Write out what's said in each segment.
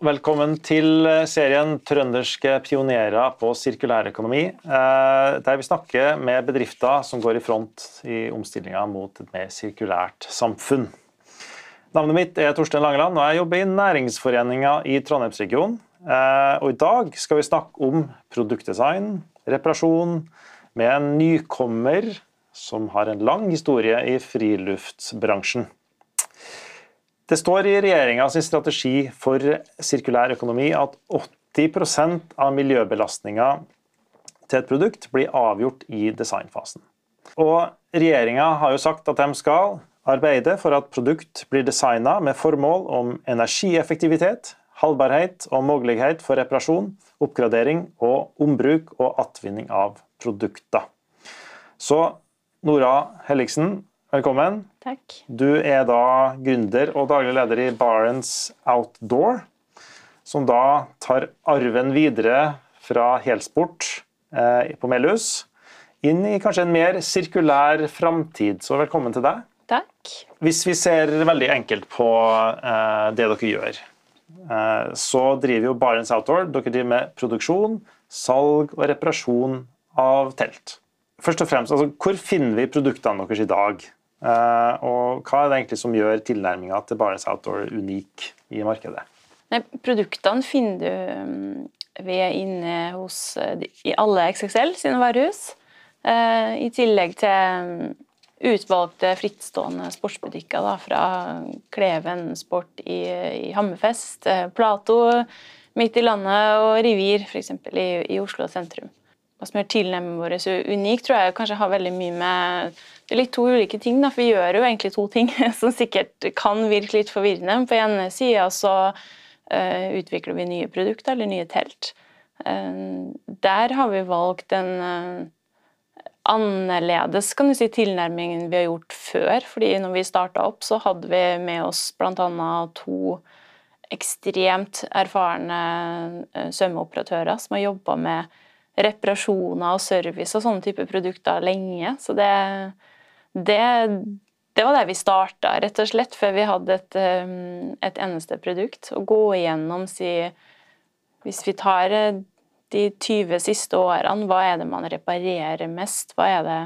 velkommen til serien 'Trønderske pionerer på sirkulærøkonomi', eh, der vi snakker med bedrifter som går i front i omstillinga mot et mer sirkulært samfunn. Navnet mitt er Torstein Langeland, og jeg jobber i Næringsforeninga i Trondheimsregionen. Eh, og I dag skal vi snakke om produktdesign, reparasjon, med en nykommer som har en lang historie i friluftsbransjen. Det står i regjeringas strategi for sirkulær økonomi at 80% av miljøbelastninga til et produkt blir avgjort i designfasen. Og Regjeringa har jo sagt at de skal arbeide for at produkt blir designa med formål om energieffektivitet, holdbarhet og mulighet for reparasjon, oppgradering og ombruk og attvinning av produkter. Så Nora Helligsen, velkommen. Takk. Du er da gründer og daglig leder i Barents Outdoor, som da tar arven videre fra helsport eh, på Melhus inn i kanskje en mer sirkulær framtid. Så velkommen til deg. Takk. Hvis vi ser veldig enkelt på eh, det dere gjør, eh, så driver jo Barents Outdoor dere driver med produksjon, salg og reparasjon av telt. Først og fremst, altså, Hvor finner vi produktene deres i dag? Uh, og hva er det egentlig som gjør tilnærminga til Barents Outdoor unik i markedet? Nei, produktene finner du vi er inne hos uh, i alle XXL sine varehus. Uh, I tillegg til um, utvalgte frittstående sportsbutikker da, fra Kleven Sport i, i Hammerfest, Plato midt i landet og Rivir f.eks. I, i Oslo sentrum. Hva som gjør tilnærmingen vår så unik, tror jeg kanskje har veldig mye med det er litt to ulike ting, da, for vi gjør jo egentlig to ting som sikkert kan virke litt forvirrende. På ene sida så uh, utvikler vi nye produkter eller nye telt. Uh, der har vi valgt en uh, annerledes kan du si, tilnærming enn vi har gjort før. fordi når vi starta opp, så hadde vi med oss bl.a. to ekstremt erfarne svømmeoperatører som har jobba med reparasjoner og service og sånne type produkter lenge. Så det det, det var der vi starta, rett og slett, før vi hadde et, um, et eneste produkt. Å gå igjennom, si Hvis vi tar eh, de 20 siste årene, hva er det man reparerer mest? Hva er det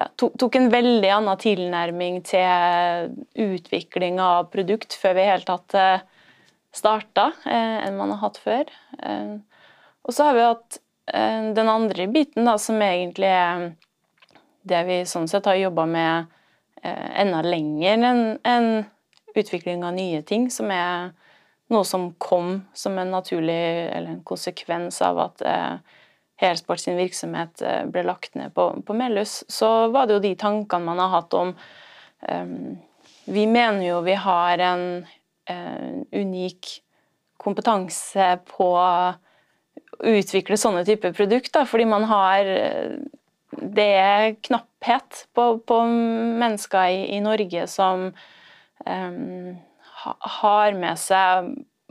ja, tok en veldig annen tilnærming til utvikling av produkt før vi i hele tatt eh, starta, eh, enn man har hatt før. Og så har vi hatt den andre biten, da, som egentlig er det vi sånn sett har jobba med eh, enda lenger enn en utvikling av nye ting, som er noe som kom som en naturlig eller en konsekvens av at eh, Helsport sin virksomhet eh, ble lagt ned på, på Melhus, så var det jo de tankene man har hatt om eh, Vi mener jo vi har en uh, unik kompetanse på å utvikle sånne typer produkter, fordi man har det er knapphet på, på mennesker i, i, Norge som um, ha, har med seg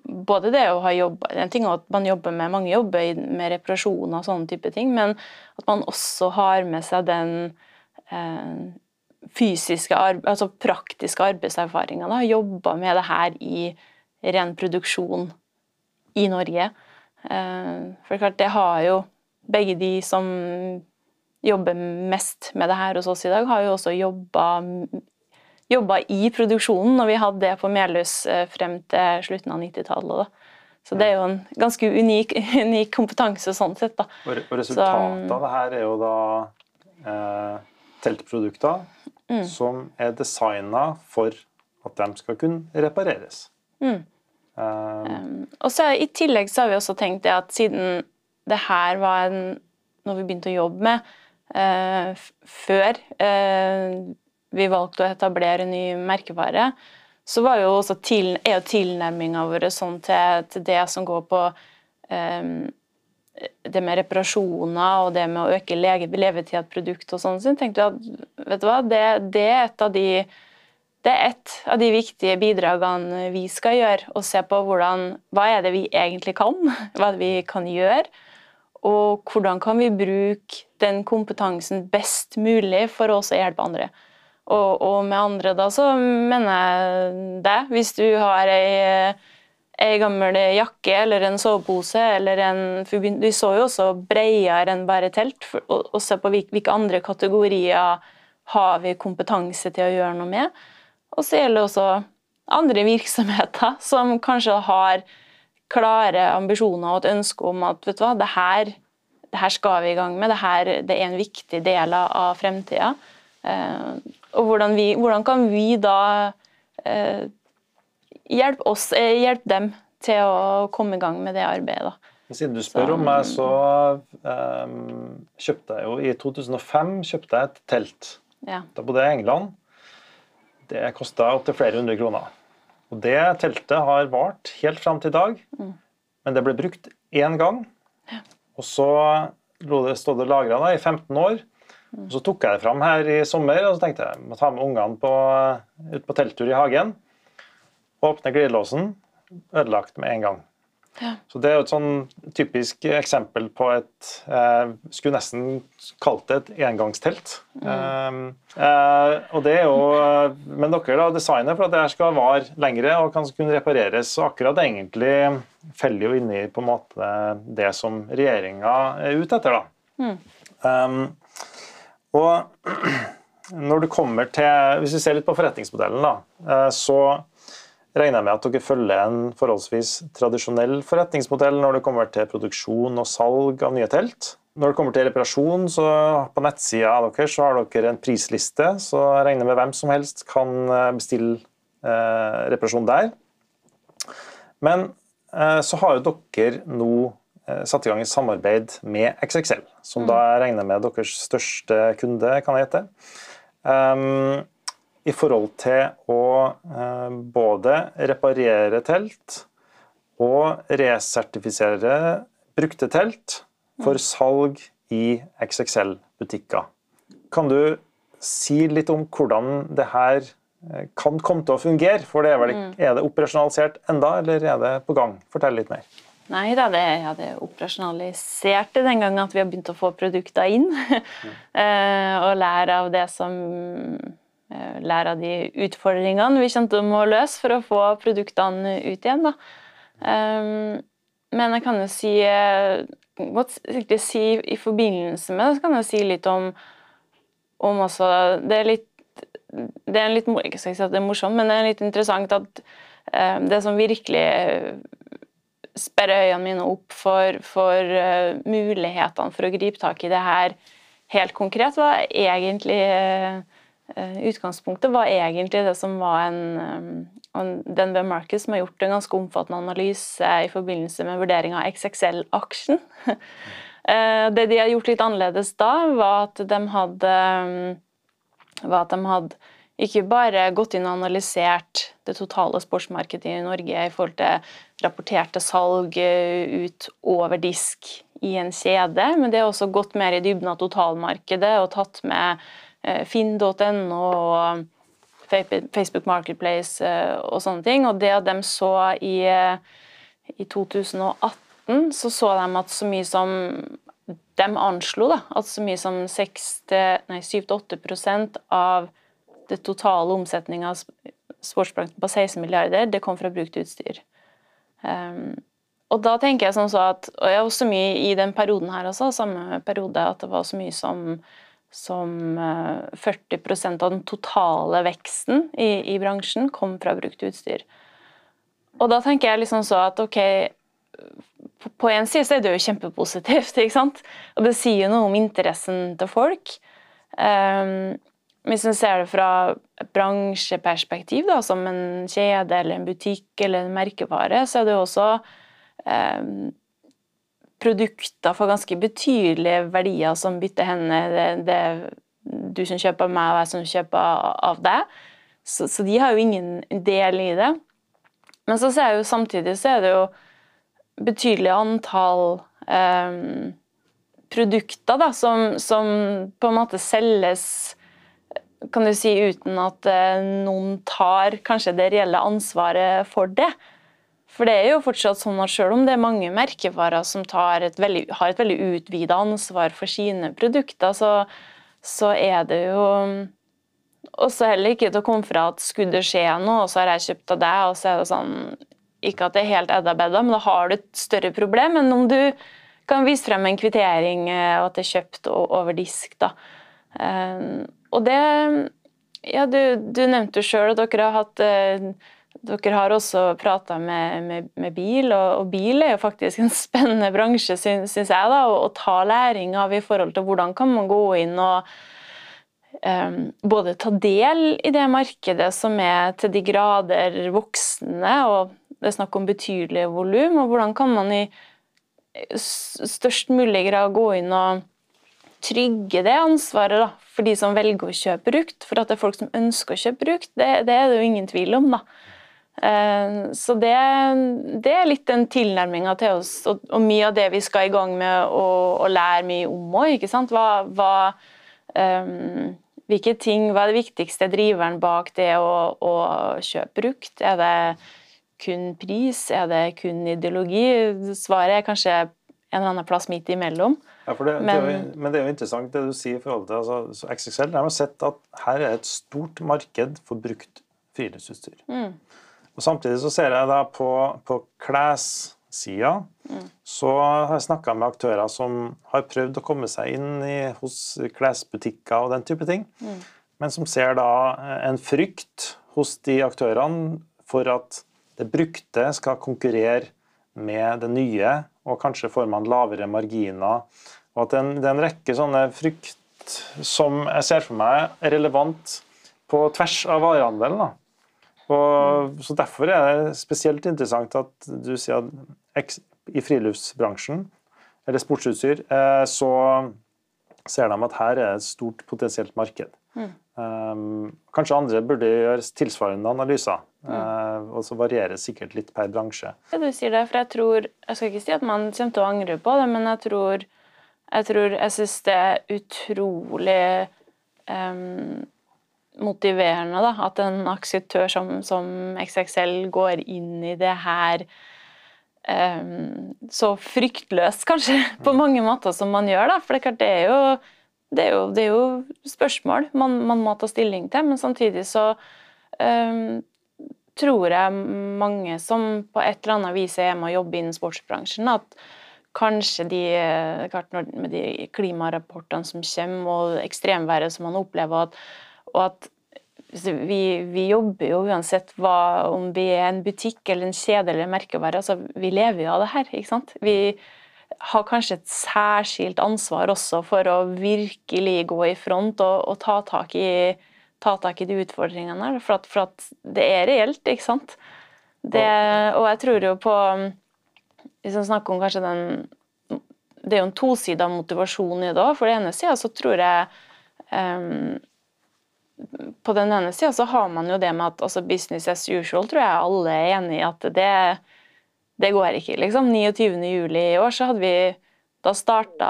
både det å ha jobb En ting er at man jobber med mange jobber med reparasjon og sånne type ting, men at man også har med seg den eh, fysiske, altså praktiske arbeidserfaringa. Jobba med det her i ren produksjon i Norge. Eh, for klart, det har jo begge de som jobber mest med det her hos oss i dag, har jo også jobba i produksjonen når vi hadde det på Melhus eh, frem til slutten av 90-tallet. Så det er jo en ganske unik, unik kompetanse sånn sett. Da. Og resultatet Så, av det her er jo da eh, teltprodukter mm. som er designa for at de skal kunne repareres. Mm. Um, og så I tillegg så har vi også tenkt det at siden det her var en, noe vi begynte å jobbe med, Eh, før uh, vi valgte å etablere ny merkevare, så var jo også til, er jo tilnærminga vår sånn til, til, det som går på um, det med reparasjoner og det med å øke levetid av produkt og sånn, så tenkte vi at vet du hva, det, det, er et av de det er et av de viktige bidragene vi skal gjøre. Å se på hvordan, hva er det vi egentlig kan, hva er det vi kan gjøre. Og hvordan kan vi bruke den kompetansen best mulig for oss å hjelpe andre. Og, og, med andre da så mener jeg det. Hvis du har ei, ei gammel jakke eller en sovepose eller en Vi så jo også bredere enn bare telt, og, og se på hvilke andre kategorier har vi kompetanse til å gjøre noe med. Og så gjelder det også andre virksomheter som kanskje har klare ambisjoner og et ønske om at vet du hva, det her, det her skal vi i gang med, det, her, det er en viktig del av fremtida. Eh, og hvordan, vi, hvordan, kan vi da eh, hjelpe oss, eh, hjelpe dem til å komme i gang med det arbeidet? da. Siden du spør om meg, så um, kjøpte jeg jo i 2005 kjøpte jeg et telt. Ja. Da bodde jeg i England. Det kosta opptil flere hundre kroner. Og Det teltet har vart helt fram til i dag, mm. men det ble brukt én gang. Ja. Og så det, stod det lagra i 15 år. Mm. Og Så tok jeg det fram her i sommer og så tenkte jeg må ta med ungene på, ut på telttur i hagen. Åpne glidelåsen, ødelagt med en gang. Ja. Så Det er jo et sånn typisk eksempel på et eh, Skulle nesten kalt det et engangstelt. Mm. Eh, eh, og det er jo, Men dere da designer for at det her skal vare lengre og kan kunne repareres. Og akkurat egentlig feller jo inni på en måte det som regjeringa er ute etter. da. Mm. Um, og når du kommer til, Hvis vi ser litt på forretningsmodellen, da, eh, så regner jeg med at dere følger en forholdsvis tradisjonell forretningsmodell når det kommer til produksjon og salg av nye telt. Når det kommer til reparasjon, så på nettsida deres så har dere en prisliste, så jeg regner med hvem som helst kan eh, bestille eh, reparasjon der. Men eh, så har jo dere nå eh, satt i gang et samarbeid med XXL, som mm. da regner med deres største kunde, kan jeg gjette. Um, i forhold til å eh, både reparere telt og resertifisere brukte telt for mm. salg i XXL-butikker. Kan du si litt om hvordan det her eh, kan komme til å fungere? For det er, vel, mm. er det operasjonalisert enda, eller er det på gang? Fortell litt mer. Nei da, det, ja, det operasjonaliserte den gangen at vi har begynt å få produkter inn. Mm. og lære av det som Eh, lære av de utfordringene vi kjente om å løse for å få produktene ut igjen. Da. Um, men jeg kan jo si, godt godt si I forbindelse med det så kan jeg si litt om, om også Det er litt det er litt, ikke skal si at det er morsomt, men det er litt interessant at det som virkelig sperrer øynene mine opp for, for mulighetene for å gripe tak i det her helt konkret, var egentlig Eh, utgangspunktet var egentlig det som var en, den ved Marcus som har gjort en ganske omfattende analyse i forbindelse med vurdering av XXL-aksjen. Eh, det de har gjort litt annerledes da, var at de hadde, at de hadde ikke bare gått inn og analysert det totale sportsmarkedet i Norge i forhold til rapporterte salg ut over disk i en kjede, men det har også gått mer i dybden av totalmarkedet og tatt med Eh, finn.no og Facebook Marketplace eh, og sånne ting. Og det de så i, i 2018, så så de at så mye som De anslo da, at så mye som 7-8% av det totale omsetninga av sportsbransjen på 16 milliarder, det kom fra brukt utstyr. Um, og da tenker jeg sånn så at Og jeg var så mye i den perioden her også, samme periode, at det var så mye som som 40 eh, av den totale veksten i, i, bransjen kom fra brukt utstyr. Og da tenker jeg liksom så at ok, på en side så er det jo kjempepositivt, ikke sant? Og det sier jo noe om interessen til folk. Um, hvis en ser det fra et bransjeperspektiv, da, som en kjede eller en butikk eller en merkevare, så er det jo også um, produkter for ganske betydelige verdier som bytter henne. Det, det du som kjøper meg, og jeg som kjøper av deg. Så, så, de har jo ingen del i det. Men så ser jeg jo samtidig så er det jo betydelig antall um, produkter da, som, som, på en måte selges kan du si, uten at uh, noen tar kanskje det reelle ansvaret for det. For det er jo fortsatt sånn at selv om det er mange merkevarer som et veldig, har et veldig utvida ansvar for sine produkter, så, så er det jo også heller ikke til å komme fra at skulle det skje noe, og så har jeg kjøpt av deg, og så er det sånn ikke at det er helt edda bedda, men da har du et større problem enn om du kan vise frem en kvittering eh, og at det er kjøpt over disk. da. Eh, og det Ja, du, du nevnte jo sjøl at dere har hatt eh, dere har også prata med, med, med, bil, og, og, bil er jo faktisk en spennende bransje, syns jeg, da, å, ta læring av i forhold til hvordan kan man gå inn og um, både ta del i det markedet som er til de grader voksne, og det er snakk om betydelig volum, og hvordan kan man i størst mulig grad gå inn og trygge det ansvaret da, for de som velger å kjøpe brukt. For at det er folk som ønsker å kjøpe brukt, det, det er det jo ingen tvil om. da. Eh, så det, det, er litt den tilnærminga til oss, og, og, mye av det vi skal i gang med å, å lære mye om òg. Hva, hva, um, hvilke ting, hva er det viktigste driveren bak det å, å kjøpe brukt? Er det kun pris? Er det kun ideologi? Svaret er kanskje en eller annen plass midt imellom. Ja, det, men, det jo, men, det er jo interessant det du sier i forhold til altså, XXL. De har sett at her er et stort marked for brukt friluftsutstyr. Mm. Og Samtidig så ser jeg da på, på klessida mm. så har jeg snakka med aktører som har prøvd å komme seg inn i, hos klesbutikker og den type ting, mm. men som ser da en frykt hos de aktørene for at det brukte skal konkurrere med det nye, og kanskje får man lavere marginer. Og at det er en, det er en rekke sånne frykt som jeg ser for meg er relevant på tvers av varehandelen. Og, så Derfor er det spesielt interessant at du sier at i friluftsbransjen, eller sportsutstyr, eh, så ser de at her er et stort potensielt marked. Mm. Um, kanskje andre burde gjøre tilsvarende analyser. Mm. Uh, og så varierer det sikkert litt per bransje. Ja, du sier det, for jeg tror Jeg skal ikke si at man kommer til å angre på det, men jeg tror Jeg, tror, jeg syns det er utrolig um, motiverende da, at en aksjektør som, som, XXL går inn i det her um, så fryktløst, kanskje, på mm. mange måter som man gjør. da, For det er klart, det er jo det er jo, det er jo spørsmål man, man, må ta stilling til, men samtidig så um, tror jeg mange som på et eller annet vis er med å jobbe innen sportsbransjen, at kanskje de, med de klimarapportene som kommer, og ekstremværet som man opplever, at, og at vi, vi, jobber jo uansett hva, om vi er en butikk eller en kjede eller en merkevare. altså Vi lever jo av det her. ikke sant? Vi, har kanskje et særskilt ansvar også for å virkelig gå i front og, og ta, tak i, ta, tak i, de utfordringene her. For at, for at, det er reelt, ikke sant. Det, og jeg tror jo på Hvis man snakker om kanskje den Det er jo en tosida motivasjon i det òg. For det ene sida så tror jeg um, På den ene sida så har man jo det med at altså business as usual tror jeg alle er enig i at det det går ikke, liksom. 29.07. i år så hadde vi Da starta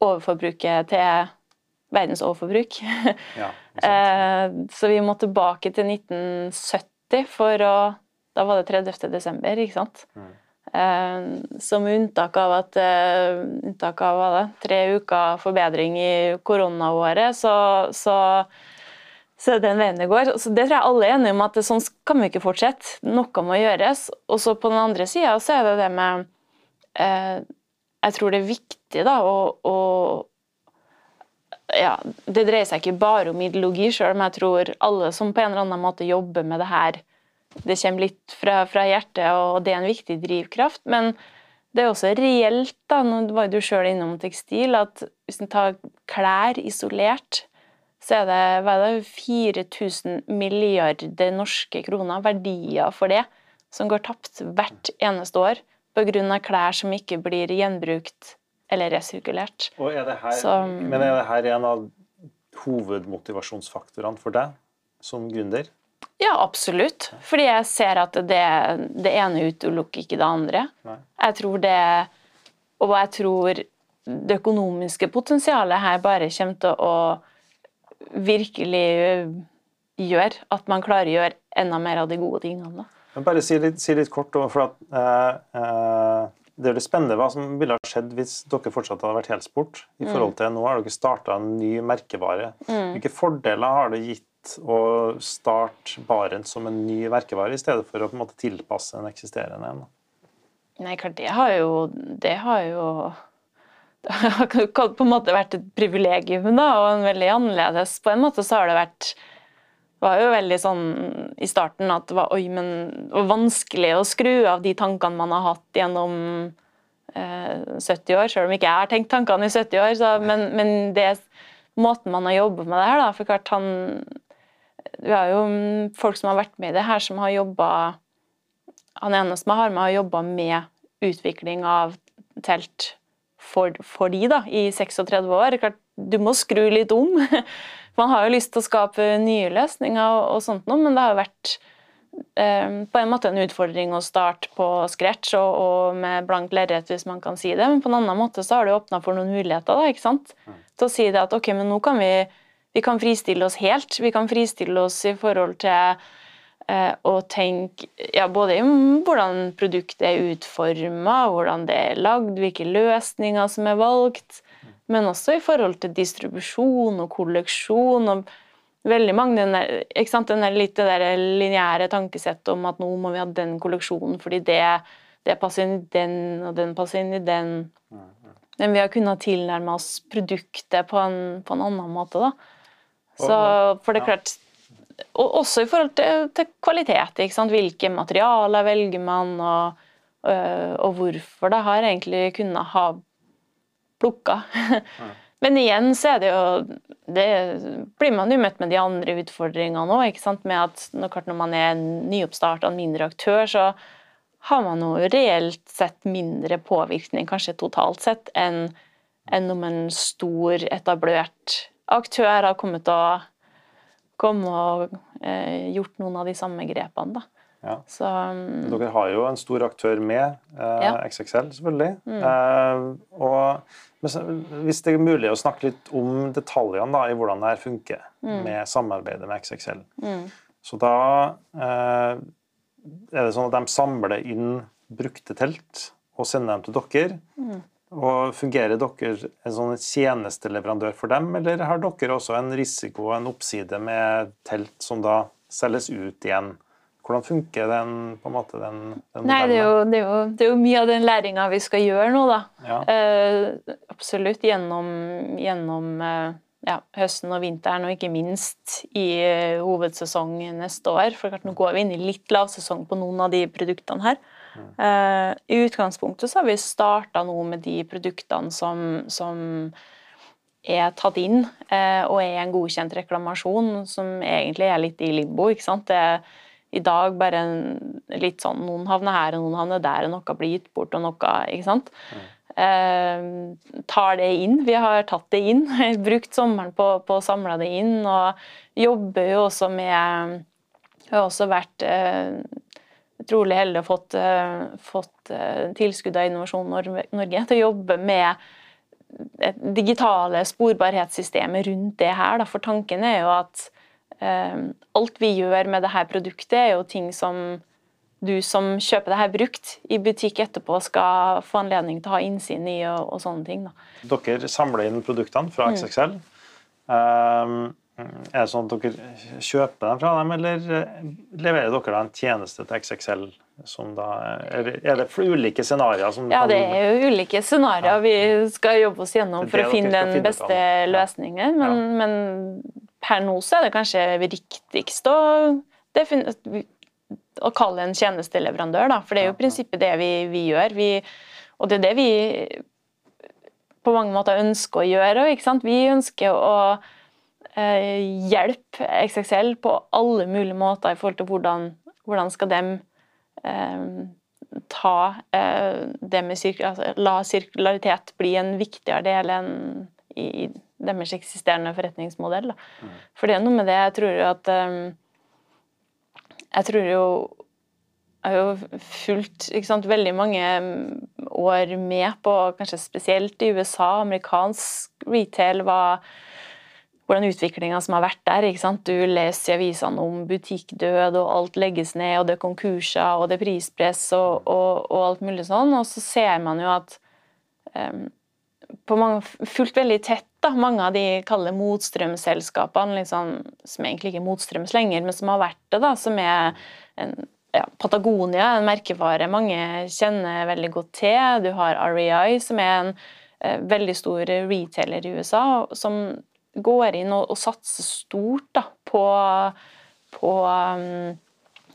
overforbruket til verdens overforbruk. Ja, eh, så vi må tilbake til 1970 for å Da var det 30. desember, ikke sant. Mm. Eh, som unntak av at uh, unntak av hva det, tre uker forbedring i koronaåret, så, så så er den veien det går. Så det tror jeg alle er enige om, at sånn kan vi ikke fortsette. Noe må gjøres. Og så på den andre sida så er det det med eh, Jeg tror det er viktig da å, å ja, Det dreier seg ikke bare om ideologi, sjøl men jeg tror alle som på en eller annen måte jobber med det her, det kommer litt fra, fra hjertet, og det er en viktig drivkraft. Men det er også reelt, da, nå var du sjøl innom tekstil, at hvis en tar klær isolert, så er det, det 4000 milliarder norske kroner, verdier for det, som går tapt hvert eneste år pga. klær som ikke blir gjenbrukt eller resirkulert. Er her, så, men er det her en av hovedmotivasjonsfaktorene for deg som gründer? Ja, absolutt. Fordi jeg ser at det, det ene utelukker ikke det andre. Nei. Jeg tror det Og jeg tror det økonomiske potensialet her bare kommer til å virkelig eh, gjør at man klarer å gjøre enda mer av de gode tingene. Da. Bare si litt, si litt kort, for at, uh, uh, Det er litt spennende hva som ville ha skjedd hvis dere fortsatt hadde vært helsport. i forhold til Nå har dere starta en ny merkevare. Mm. Hvilke fordeler har det gitt å starte Barents som en ny merkevare, i stedet for å på en måte tilpasse en eksisterende en? Nei, klart, det har jo Det har jo det har på en måte vært et privilegium da, og en veldig annerledes På en måte så har det vært det var jo veldig sånn i starten at det var, oi, men, det var vanskelig å skru av de tankene man har hatt gjennom eh, 70 år, selv om ikke jeg har tenkt tankene i 70 år. Så, men, men det måten man har jobbet med det her, da, for klart han Vi har jo folk som har vært med i det her, som har jobba Han ene som jeg har med, har jobba med utvikling av telt for, for de da, i 36 år. Klart, du må skru litt om. Man har jo lyst til å skape nye løsninger, og, og sånt noe, men det har jo vært eh, på en måte en utfordring å starte på scratch og, og med blankt lerret, hvis man kan si det. Men på en annen måte så har det åpna for noen muligheter da, ikke sant? Mm. til å si det at ok, men nå kan vi, vi kan fristille oss helt. Vi kan fristille oss i forhold til eh, å tenke ja, både om hvordan produktet er utforma, hvordan det er lagd, hvilke løsninger som er valgt men også i forhold til distribusjon og kolleksjon. og veldig mange, Den, der, ikke sant? den der, litt det der lineære tankesettet om at nå må vi ha den kolleksjonen fordi det, det passer inn i den, og den passer inn i den. Men vi har kunnet tilnærme oss produktet på en, på en annen måte. da. Så, for det er klart, og Også i forhold til, til kvalitet. Hvilke materialer velger man, og, og hvorfor. Det har egentlig kunnet ha plukka. Men igjen så er det jo Det blir man jo møtt med de andre utfordringene òg. Med at når man er en mindre aktør, så har man jo reelt sett mindre påvirkning, kanskje totalt sett, enn, enn om en stor, etablert aktør har kommet og, kommet og eh, gjort noen av de samme grepene. da. Ja. Så, um, Dere har jo en stor aktør med, eh, ja. XXL selvfølgelig. Mm. Eh, og hvis det er mulig å snakke litt om detaljene da, i hvordan det her funker mm. med samarbeidet med XXL. Mm. Så da eh, er det sånn at de samler inn brukte telt og sender dem til dere. Og Fungerer dere en sånn tjenesteleverandør for dem, eller har dere også en risiko og en oppside med telt som da selges ut igjen? Hvordan funker den, på en måte, den, den Nei, det er, jo, det, er jo, det er, jo, mye av den læringa vi skal gjøre nå, da. Ja. Eh, absolutt gjennom, gjennom eh, ja, høsten og vinteren, og ikke minst i eh, hovedsesong neste år. For nå går vi inn i litt lavsesong på noen av de produktene her. Eh, I utgangspunktet så har vi starta nå med de produktene som, som er tatt inn uh, og er en godkjent reklamasjon, som egentlig er litt i limbo. ikke sant? Det er i dag bare en, litt sånn Noen havner her, og noen havner der, og noe blir gitt bort, og noe Ikke sant? Mm. Eh, tar det inn. Vi har tatt det inn. Brukt sommeren på, på å samle det inn. Og jobber jo også med har også vært å ha fått, eh, fått eh, tilskudd av Innovasjon Norge til å jobbe med det digitale sporbarhetssystemet rundt det her. Da. For tanken er jo at Ehm, alt vi gjør med dette produktet, er jo ting som du som kjøper det her brukt i butikk etterpå, skal få anledning til å ha innsyn i og, og sånne ting. Da. Dere samler inn produktene fra XXL. Mm. Um, er det sånn at dere kjøper dem fra dem, eller eh, leverer dere da en tjeneste til XXL? Som da, er, det ulike scenarioer? ja, det er jo ulike scenarioer ja. vi skal jobbe oss gjennom for å finne den beste løsningen. Men, ja. men per nå så er det kanskje riktigst å, å kalle en tjenesteleverandør, da. For det er jo i prinsippet det vi, vi gjør. Vi, og det er det vi på mange måter ønsker å gjøre. Ikke sant? Vi ønsker å eh, hjelpe XXL på alle mulige måter i forhold til hvordan, hvordan skal de eh, ta eh, det med sirkul altså, La sirkularitet bli en viktigere del enn i deres eksisterende forretningsmodell. Mm. For det er noe med det jeg tror jo at Jeg tror jo jeg har jo fulgt sant, veldig mange år med på, kanskje spesielt i USA, amerikansk retail, hva, hvordan utviklinga som har vært der. ikke sant? Du leser i avisene om butikkdød, og alt legges ned, og det er konkurser, og det er prispress og, og, og alt mulig sånn. Og så ser man jo at um, på mange, fulgt veldig tett da, mange av de kaller motstrømselskapene, liksom, som egentlig ikke er motstrøms lenger, men som har vært det. da, som er en, ja, Patagonia, en merkevare mange kjenner veldig godt til. Du har REI, som er en eh, veldig stor retailer i USA, som går inn og, og satser stort da, på, på um,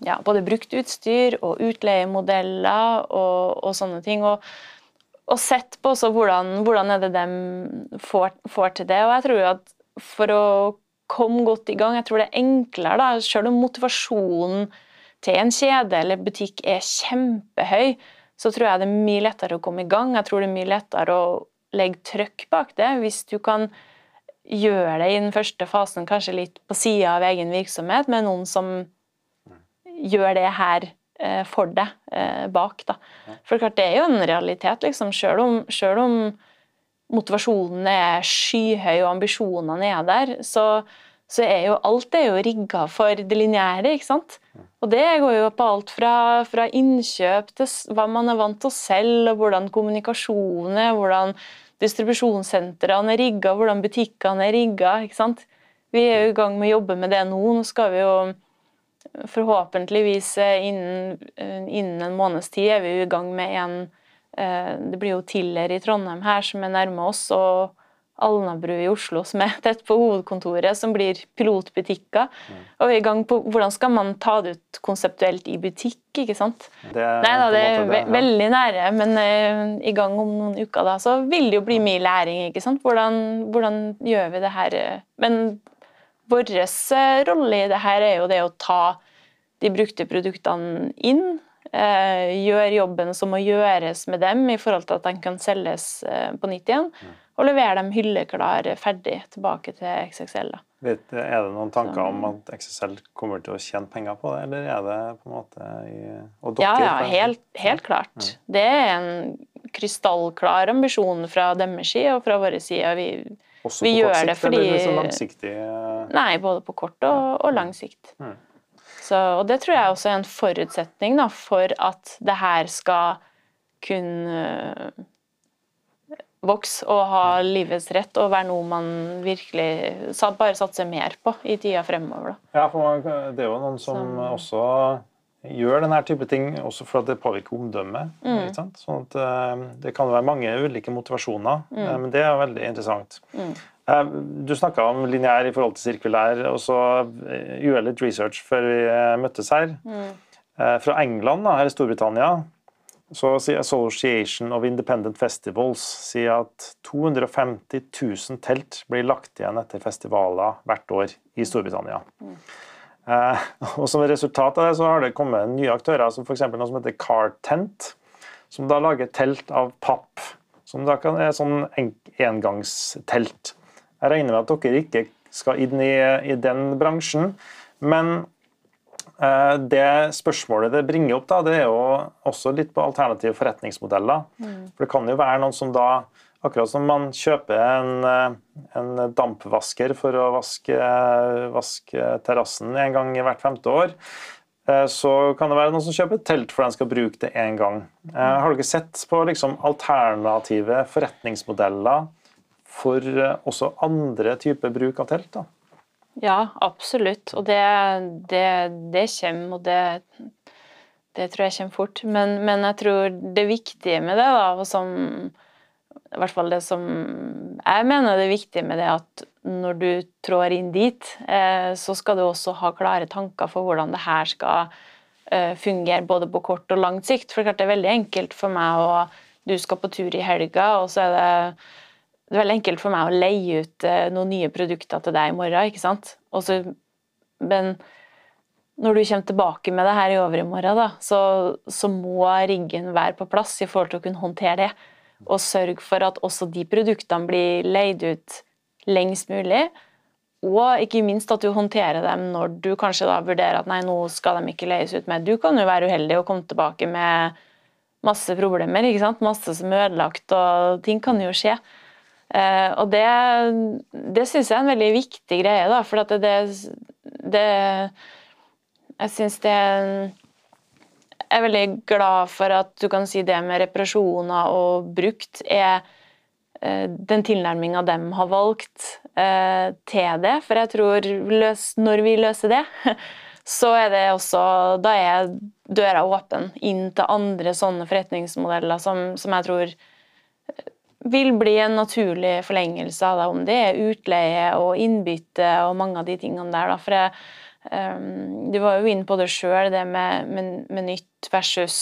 ja, både brukt utstyr og utleiemodeller og, og sånne ting. Og, og sett på også hvordan, hvordan er det de får, får, til det. Og jeg tror at for å komme godt i gang, jeg tror det er enklere, da, selv om motivasjonen til en kjede eller butikk er kjempehøy, så tror jeg det er mye lettere å komme i gang. Jeg tror det er mye lettere å legge trøkk bak det hvis du kan gjøre det i den første fasen kanskje litt på sida av egen virksomhet, med noen som gjør det her eh, for deg eh, bak. Da. For klart, det er jo en realitet, liksom. Selv om, selv om motivasjonen er skyhøy og ambisjonene er der, så, så er jo alt er jo rigga for det lineære, ikke sant. Og det går jo på alt fra, fra innkjøp til hva man er vant til å selge, og hvordan kommunikasjonen er, hvordan distribusjonssentrene er rigga, hvordan butikkene er rigga. Vi er jo i gang med å jobbe med det nå. Nå skal vi jo forhåpentligvis eh, innen, eh, innen, en måneds tid er vi jo i gang med en eh, Det blir jo Tiller i Trondheim her som er nærme oss, og Alnabru i Oslo som er tett på hovedkontoret, som blir pilotbutikker. Mm. Og vi i gang på hvordan skal man ta det ut konseptuelt i butikk, ikke sant. Det er, Nei da, det er det, ja. veldig nære, men uh, i gang om noen uker da, så vil det jo bli mye læring, ikke sant. Hvordan, hvordan gjør vi det her? Men vår rolle i det her er jo det å ta de brukte produktene inn. Uh, gjøre jobben som må gjøres med dem i forhold til at de kan selges uh, på nytt igjen. Og levere dem hylleklar ferdig tilbake til XXL. Da. Vet, er det noen tanker Så, om at XXL kommer til å tjene penger på det, eller er det på en måte i, Ja, ja, helt, helt klart. Ja. Det er en krystallklar ambisjon fra deres side og fra vår side. Vi, Også vi på gjør sikt, det fordi eller så langsiktig? Nei, både på kort og, og lang sikt. Mm. Så, og det tror jeg også er en forutsetning da, for at det her skal kunne vokse og ha livets rett og være noe man virkelig bare satser mer på i tida fremover. Da. Ja, for det er jo noen som Så. også gjør denne type ting også for at det påvirker omdømmet. Mm. Sånn at uh, Det kan være mange ulike motivasjoner, mm. uh, men det er veldig interessant. Mm. Eh, du snakka om lineær i forhold til sirkulær, og så eh, gjorde jeg litt research før vi eh, møttes her. Mm. Fra England, da, her i Storbritannia, så sier Association of Independent Festivals sier at 250 000 telt blir lagt igjen etter festivaler hvert år i Storbritannia. Eh, og Som resultat av det så har det kommet nye aktører, som f.eks. noe som heter Car Tent, som da lager telt av papp. Som da kan, er sånn engangstelt. Jeg regner med at dere ikke skal inn i, i den bransjen. Men det spørsmålet det bringer opp, da, det er jo også litt på alternative forretningsmodeller. Mm. For det kan jo være noen som da Akkurat som man kjøper en, eh, en dampvasker for å vaske, vaske terrassen en gang i hvert femte år, eh, så kan det være noen som kjøper et telt for den skal bruke det én gang. Mm. har dere sett på liksom alternative forretningsmodeller for eh, også andre typer bruk av telt? da? Ja, absolutt. Og det, det, det kommer, og det, det, tror jeg kommer fort. Men, men, jeg tror det viktige med det, da, og som i hvert fall det som jeg mener det viktige med det, at når du trår inn dit, eh, så skal du også ha klare tanker for hvordan det her skal eh, fungere både på kort og langt sikt. For det er veldig enkelt for meg å Du skal på tur i helga, og så er det det er veldig enkelt for meg å leie ut eh, noen nye produkter til deg i morgen. ikke sant? Også, men når du kommer tilbake med det her i overmorgen, da, så, så må riggen være på plass i forhold til å kunne håndtere det. Og sørge for at også de produktene blir leid ut lengst mulig. Og ikke minst at du håndterer dem når du kanskje da vurderer at nei, nå skal de ikke leies ut mer. Du kan jo være uheldig og komme tilbake med masse problemer. ikke sant? Masse som er ødelagt, og ting kan jo skje. Uh, og det, det syns jeg er en veldig viktig greie, da, for det, det, Jeg syns det Jeg er veldig glad for at du kan si det med reparasjoner og brukt er den tilnærminga de har valgt til det. For jeg tror løs, når vi løser det, så er det også Da er døra åpen inn til andre sånne forretningsmodeller som, som jeg tror vil bli en naturlig forlengelse av det, om det er utleie og innbytte og mange av de tingene der. Da. For jeg, um, du var jo inne på det sjøl, det med, med, med, nytt versus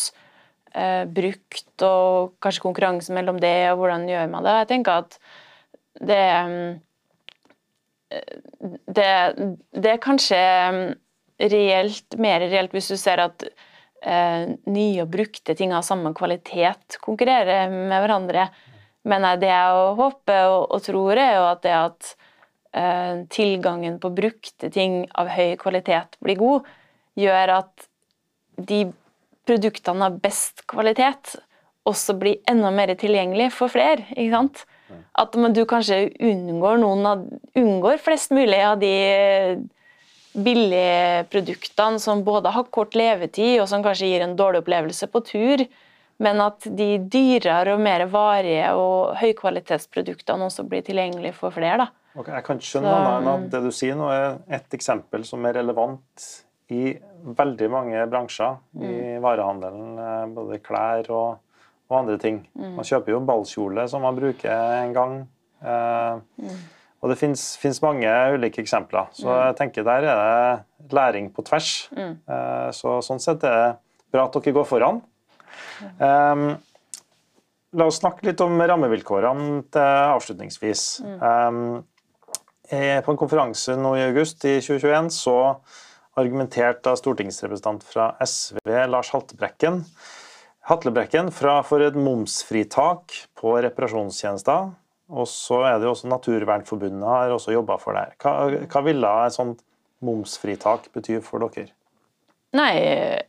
uh, brukt, og kanskje konkurranse mellom det, og hvordan gjør man det. Jeg tenker at det um, det, det, er kanskje reelt, mer reelt hvis du ser at uh, nye og brukte ting av samme kvalitet konkurrerer med hverandre men det jeg håper og, og tror, er jo at det at uh, tilgangen på brukte ting av høy kvalitet blir god, gjør at de produktene av best kvalitet også blir enda mer tilgjengelig for flere. ikke sant? At du kanskje unngår, av, unngår flest mulig av de billige produktene som både har kort levetid, og som kanskje gir en dårlig opplevelse på tur, men at de dyrere og mer varige og høykvalitetsproduktene også blir tilgjengelige for flere. da. Okay, jeg kan ikke skjønne Så, at um, det du sier nå er et eksempel som er relevant i veldig mange bransjer mm. i varehandelen, eh, både klær og, og andre ting. Mm. Man kjøper jo ballkjole som man bruker en gang. Eh, mm. Og det fins mange ulike eksempler. Så mm. jeg tenker der er det læring på tvers. Mm. Eh, så sånn sett er det bra at dere går foran. Um, la oss snakke litt om rammevilkårene til avslutningsvis. Um, på en konferanse nå i august i 2021 så argumenterte stortingsrepresentant fra SV Lars Haltebrekken Hatlebrekken fra for et momsfritak på reparasjonstjenester. Og så er det jo også Naturvernforbundet har også jobba for det. Hva, hva ville et sånt momsfritak bety for dere? Nei,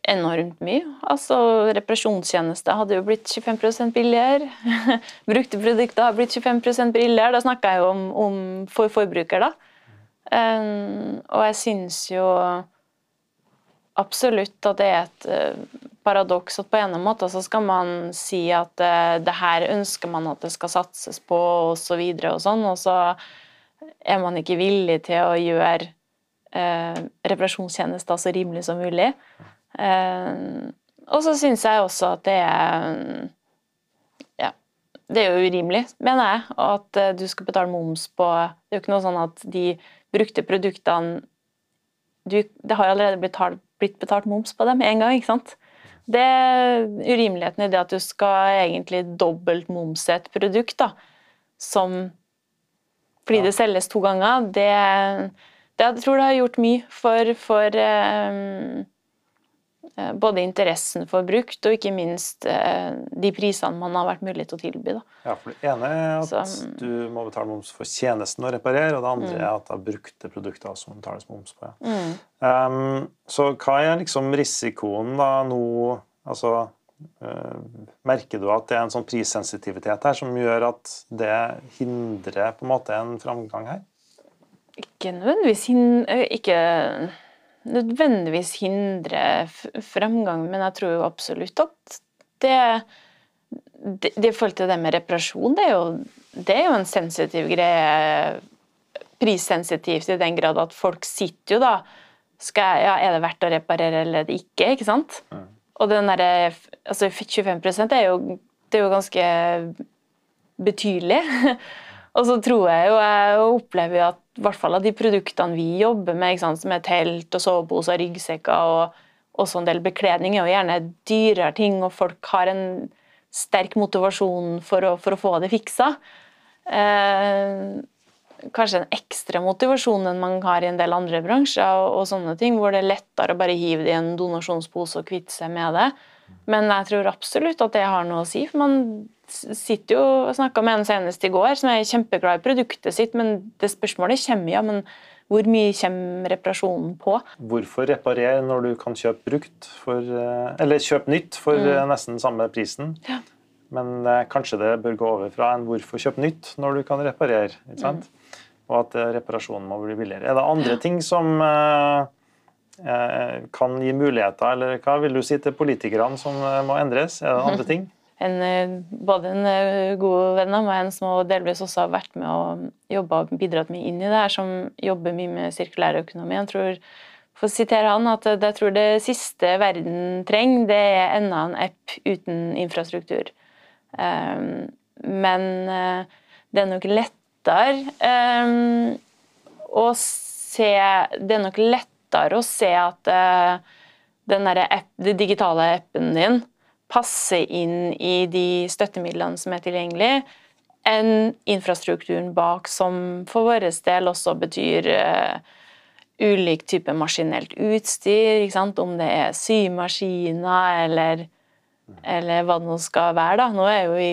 enormt mye. Altså, Reparasjonstjeneste hadde jo blitt 25 billigere. Brukte produkter har blitt 25 billigere. Da snakker jeg jo om, om for forbruker, da. Um, og jeg syns jo absolutt at det er et uh, paradoks at på en måte så skal man si at uh, det her ønsker man at det skal satses på, og så og sånn, og så er man ikke villig til å gjøre eh, reparasjonstjenester så rimelig som mulig. Eh, og så syns jeg også at det er Ja, det er jo urimelig, mener jeg, at eh, du skal betale moms på Det er jo ikke noe sånn at de brukte produktene du, Det har allerede blitt, blitt betalt moms på dem én gang, ikke sant? Det er urimeligheten i det at du skal egentlig dobbelt momse et produkt, da, som fordi ja. det selges to ganger, det jeg tror det har gjort mye for, for um, både interessen for brukt, og ikke minst uh, de prisene man har vært mulig til å tilby. Da. Ja, for Det ene er at så, du må betale moms for tjenesten å reparere, og det andre mm. er at det er brukte produkter som betales moms på. Ja. Mm. Um, så hva er liksom risikoen da nå altså, uh, Merker du at det er en sånn prissensitivitet her som gjør at det hindrer på en måte en framgang her? Ikke nødvendigvis, hin ikke nødvendigvis hindre fremgang, men jeg tror jo absolutt at det det, det forhold til det med reparasjon, det er, jo, det er jo en sensitiv greie. Prissensitivt i den grad at folk sitter jo da skal, ja, Er det verdt å reparere eller ikke? ikke sant? Mm. Og den derre altså 25% er jo, det er jo ganske betydelig. og så tror jeg jo, jeg opplever at i hvert fall av de produktene vi jobber med, sant, som er telt og soveposer, ryggsekker og også en del bekledning, er jo gjerne dyrere ting, og folk har en sterk motivasjon for å, for å få det fiksa. Eh, kanskje en ekstra motivasjon enn man har i en del andre bransjer, og, og sånne ting, hvor det er lettere å bare hive det i en donasjonspose og kvitte seg med det. Men jeg tror absolutt at det har noe å si. for man sitter jo og snakka med en senest i går som er kjempeglad i produktet sitt, men det spørsmålet kommer ja, men hvor mye kommer reparasjonen på? Hvorfor reparere når du kan kjøpe brukt for, eh, eller kjøpe nytt for mm. Eh, nesten samme prisen? Ja. Men eh, kanskje det bør gå over fra en hvorfor kjøpe nytt når du kan reparere. ikke sant? Mm. Og at reparasjonen må bli billigere. Er det andre ting som eh, kan gi muligheter, eller hva vil du si til politikerne som må endres? Er det andre ting? En, eh, både en eh, god venn av meg, en som delvis også har vært med og jobba og bidratt mye inn i det her, som jobber mye med sirkulær økonomi. Jeg tror, for å sitere han, at jeg tror det siste verden trenger, det er enda en app uten infrastruktur. Um, men det er nok lettere um, å se Det er nok lettere å se at uh, den app, den digitale appen din passe inn i de støttemidlene som er tilgjengelige, enn infrastrukturen bak, som for vår del også betyr uh, ulik type maskinelt utstyr. Om det er symaskiner eller, eller hva det nå skal være. Da. Nå er jo vi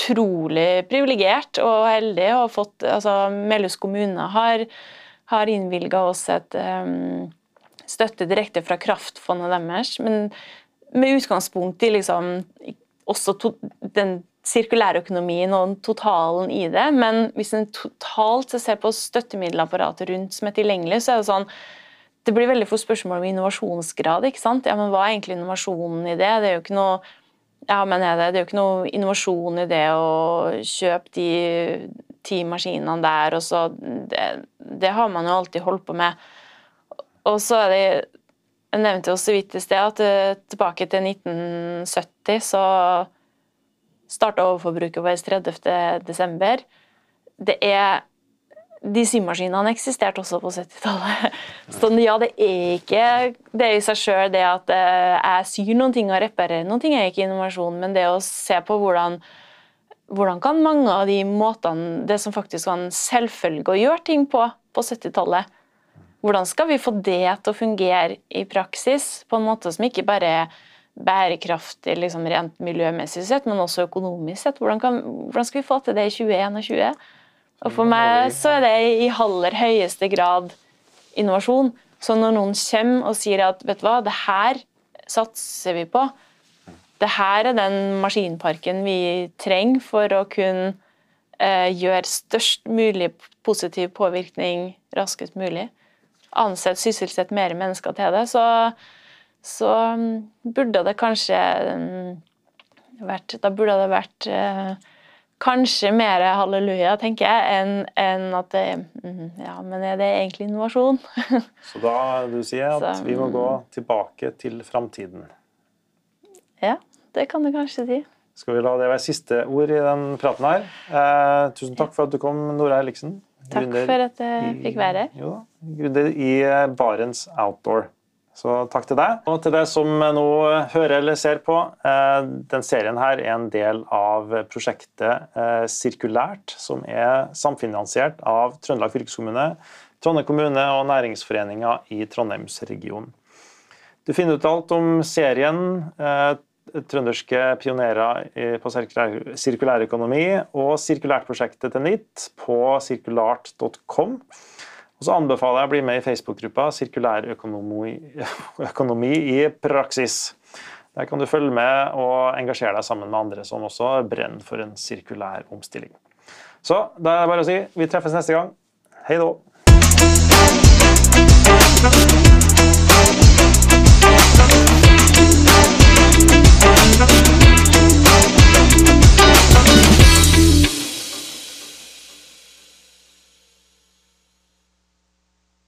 utrolig privilegert og heldige og fått altså, Melhus kommune har, har innvilga oss et um, støtte direkte fra kraftfondet deres. men med utgangspunkt i liksom også to, den sirkulære økonomien og totalen i det. Men hvis en totalt ser på støttemiddelapparatet rundt som er tilgjengelig, så er det sånn Det blir veldig få spørsmål om innovasjonsgrad. ikke sant? Ja, men Hva er egentlig innovasjonen i det? Det er jo ikke noe ja, men er det, det er jo ikke noe innovasjon i det å kjøpe de ti maskinene der, og så det, det har man jo alltid holdt på med. Og så er det jeg nevnte jo så vidt i sted at eh, tilbake til 1970 så starta overforbruket vårt 30. desember. Det er de symaskinene eksisterte også på 70-tallet. Så ja, det er ikke det er i seg sjøl det at eh, jeg syr noen ting og reparerer noen ting, er ikke innovasjon, men det å se på hvordan, hvordan kan mange av de måtene Det som faktisk var en selvfølge å gjøre ting på på 70-tallet, hvordan skal vi få det til å fungere i praksis på en måte som ikke bare er bærekraftig liksom rent miljømessig sett, men også økonomisk sett? Hvordan, kan, hvordan, skal vi få til det i 2021? Og For meg så er det i aller høyeste grad innovasjon. Så når noen kommer og sier at vet du hva, det her satser vi på, det her er den maskinparken vi trenger for å kunne eh, gjøre størst mulig positiv påvirkning raskest mulig, ansette, sysselsette mer mennesker til det, så, så mm, burde det kanskje mm, vært Da burde det vært eh, kanskje mer halleluja, tenker jeg, enn en at det mm, Ja, men er det egentlig innovasjon? så da du sier at så, vi må gå tilbake til framtiden? Ja, det kan du kanskje si. Skal vi la det være siste ord i den praten her. Eh, tusen takk for at du kom, Nora Erliksen. Takk for at jeg fikk være her. Jo, gründer i eh, Barents Outdoor. Så takk til deg. Og til deg som nå hører eller ser på. Eh, den serien her er en del av prosjektet eh, Sirkulært, som er samfinansiert av Trøndelag fylkeskommune, Trondheim kommune og Næringsforeninga i Trondheimsregionen. Du finner ut alt om serien, trønderske pionerer på sirkulærøkonomi og sirkulærprosjektet til NIT på sirkulart.com. Og så anbefaler jeg å bli med i Facebook-gruppa Sirkulærøkonomi i praksis. Der kan du følge med og engasjere deg sammen med andre som også brenner for en sirkulær omstilling. Så da er det bare å si vi treffes neste gang. Hei da!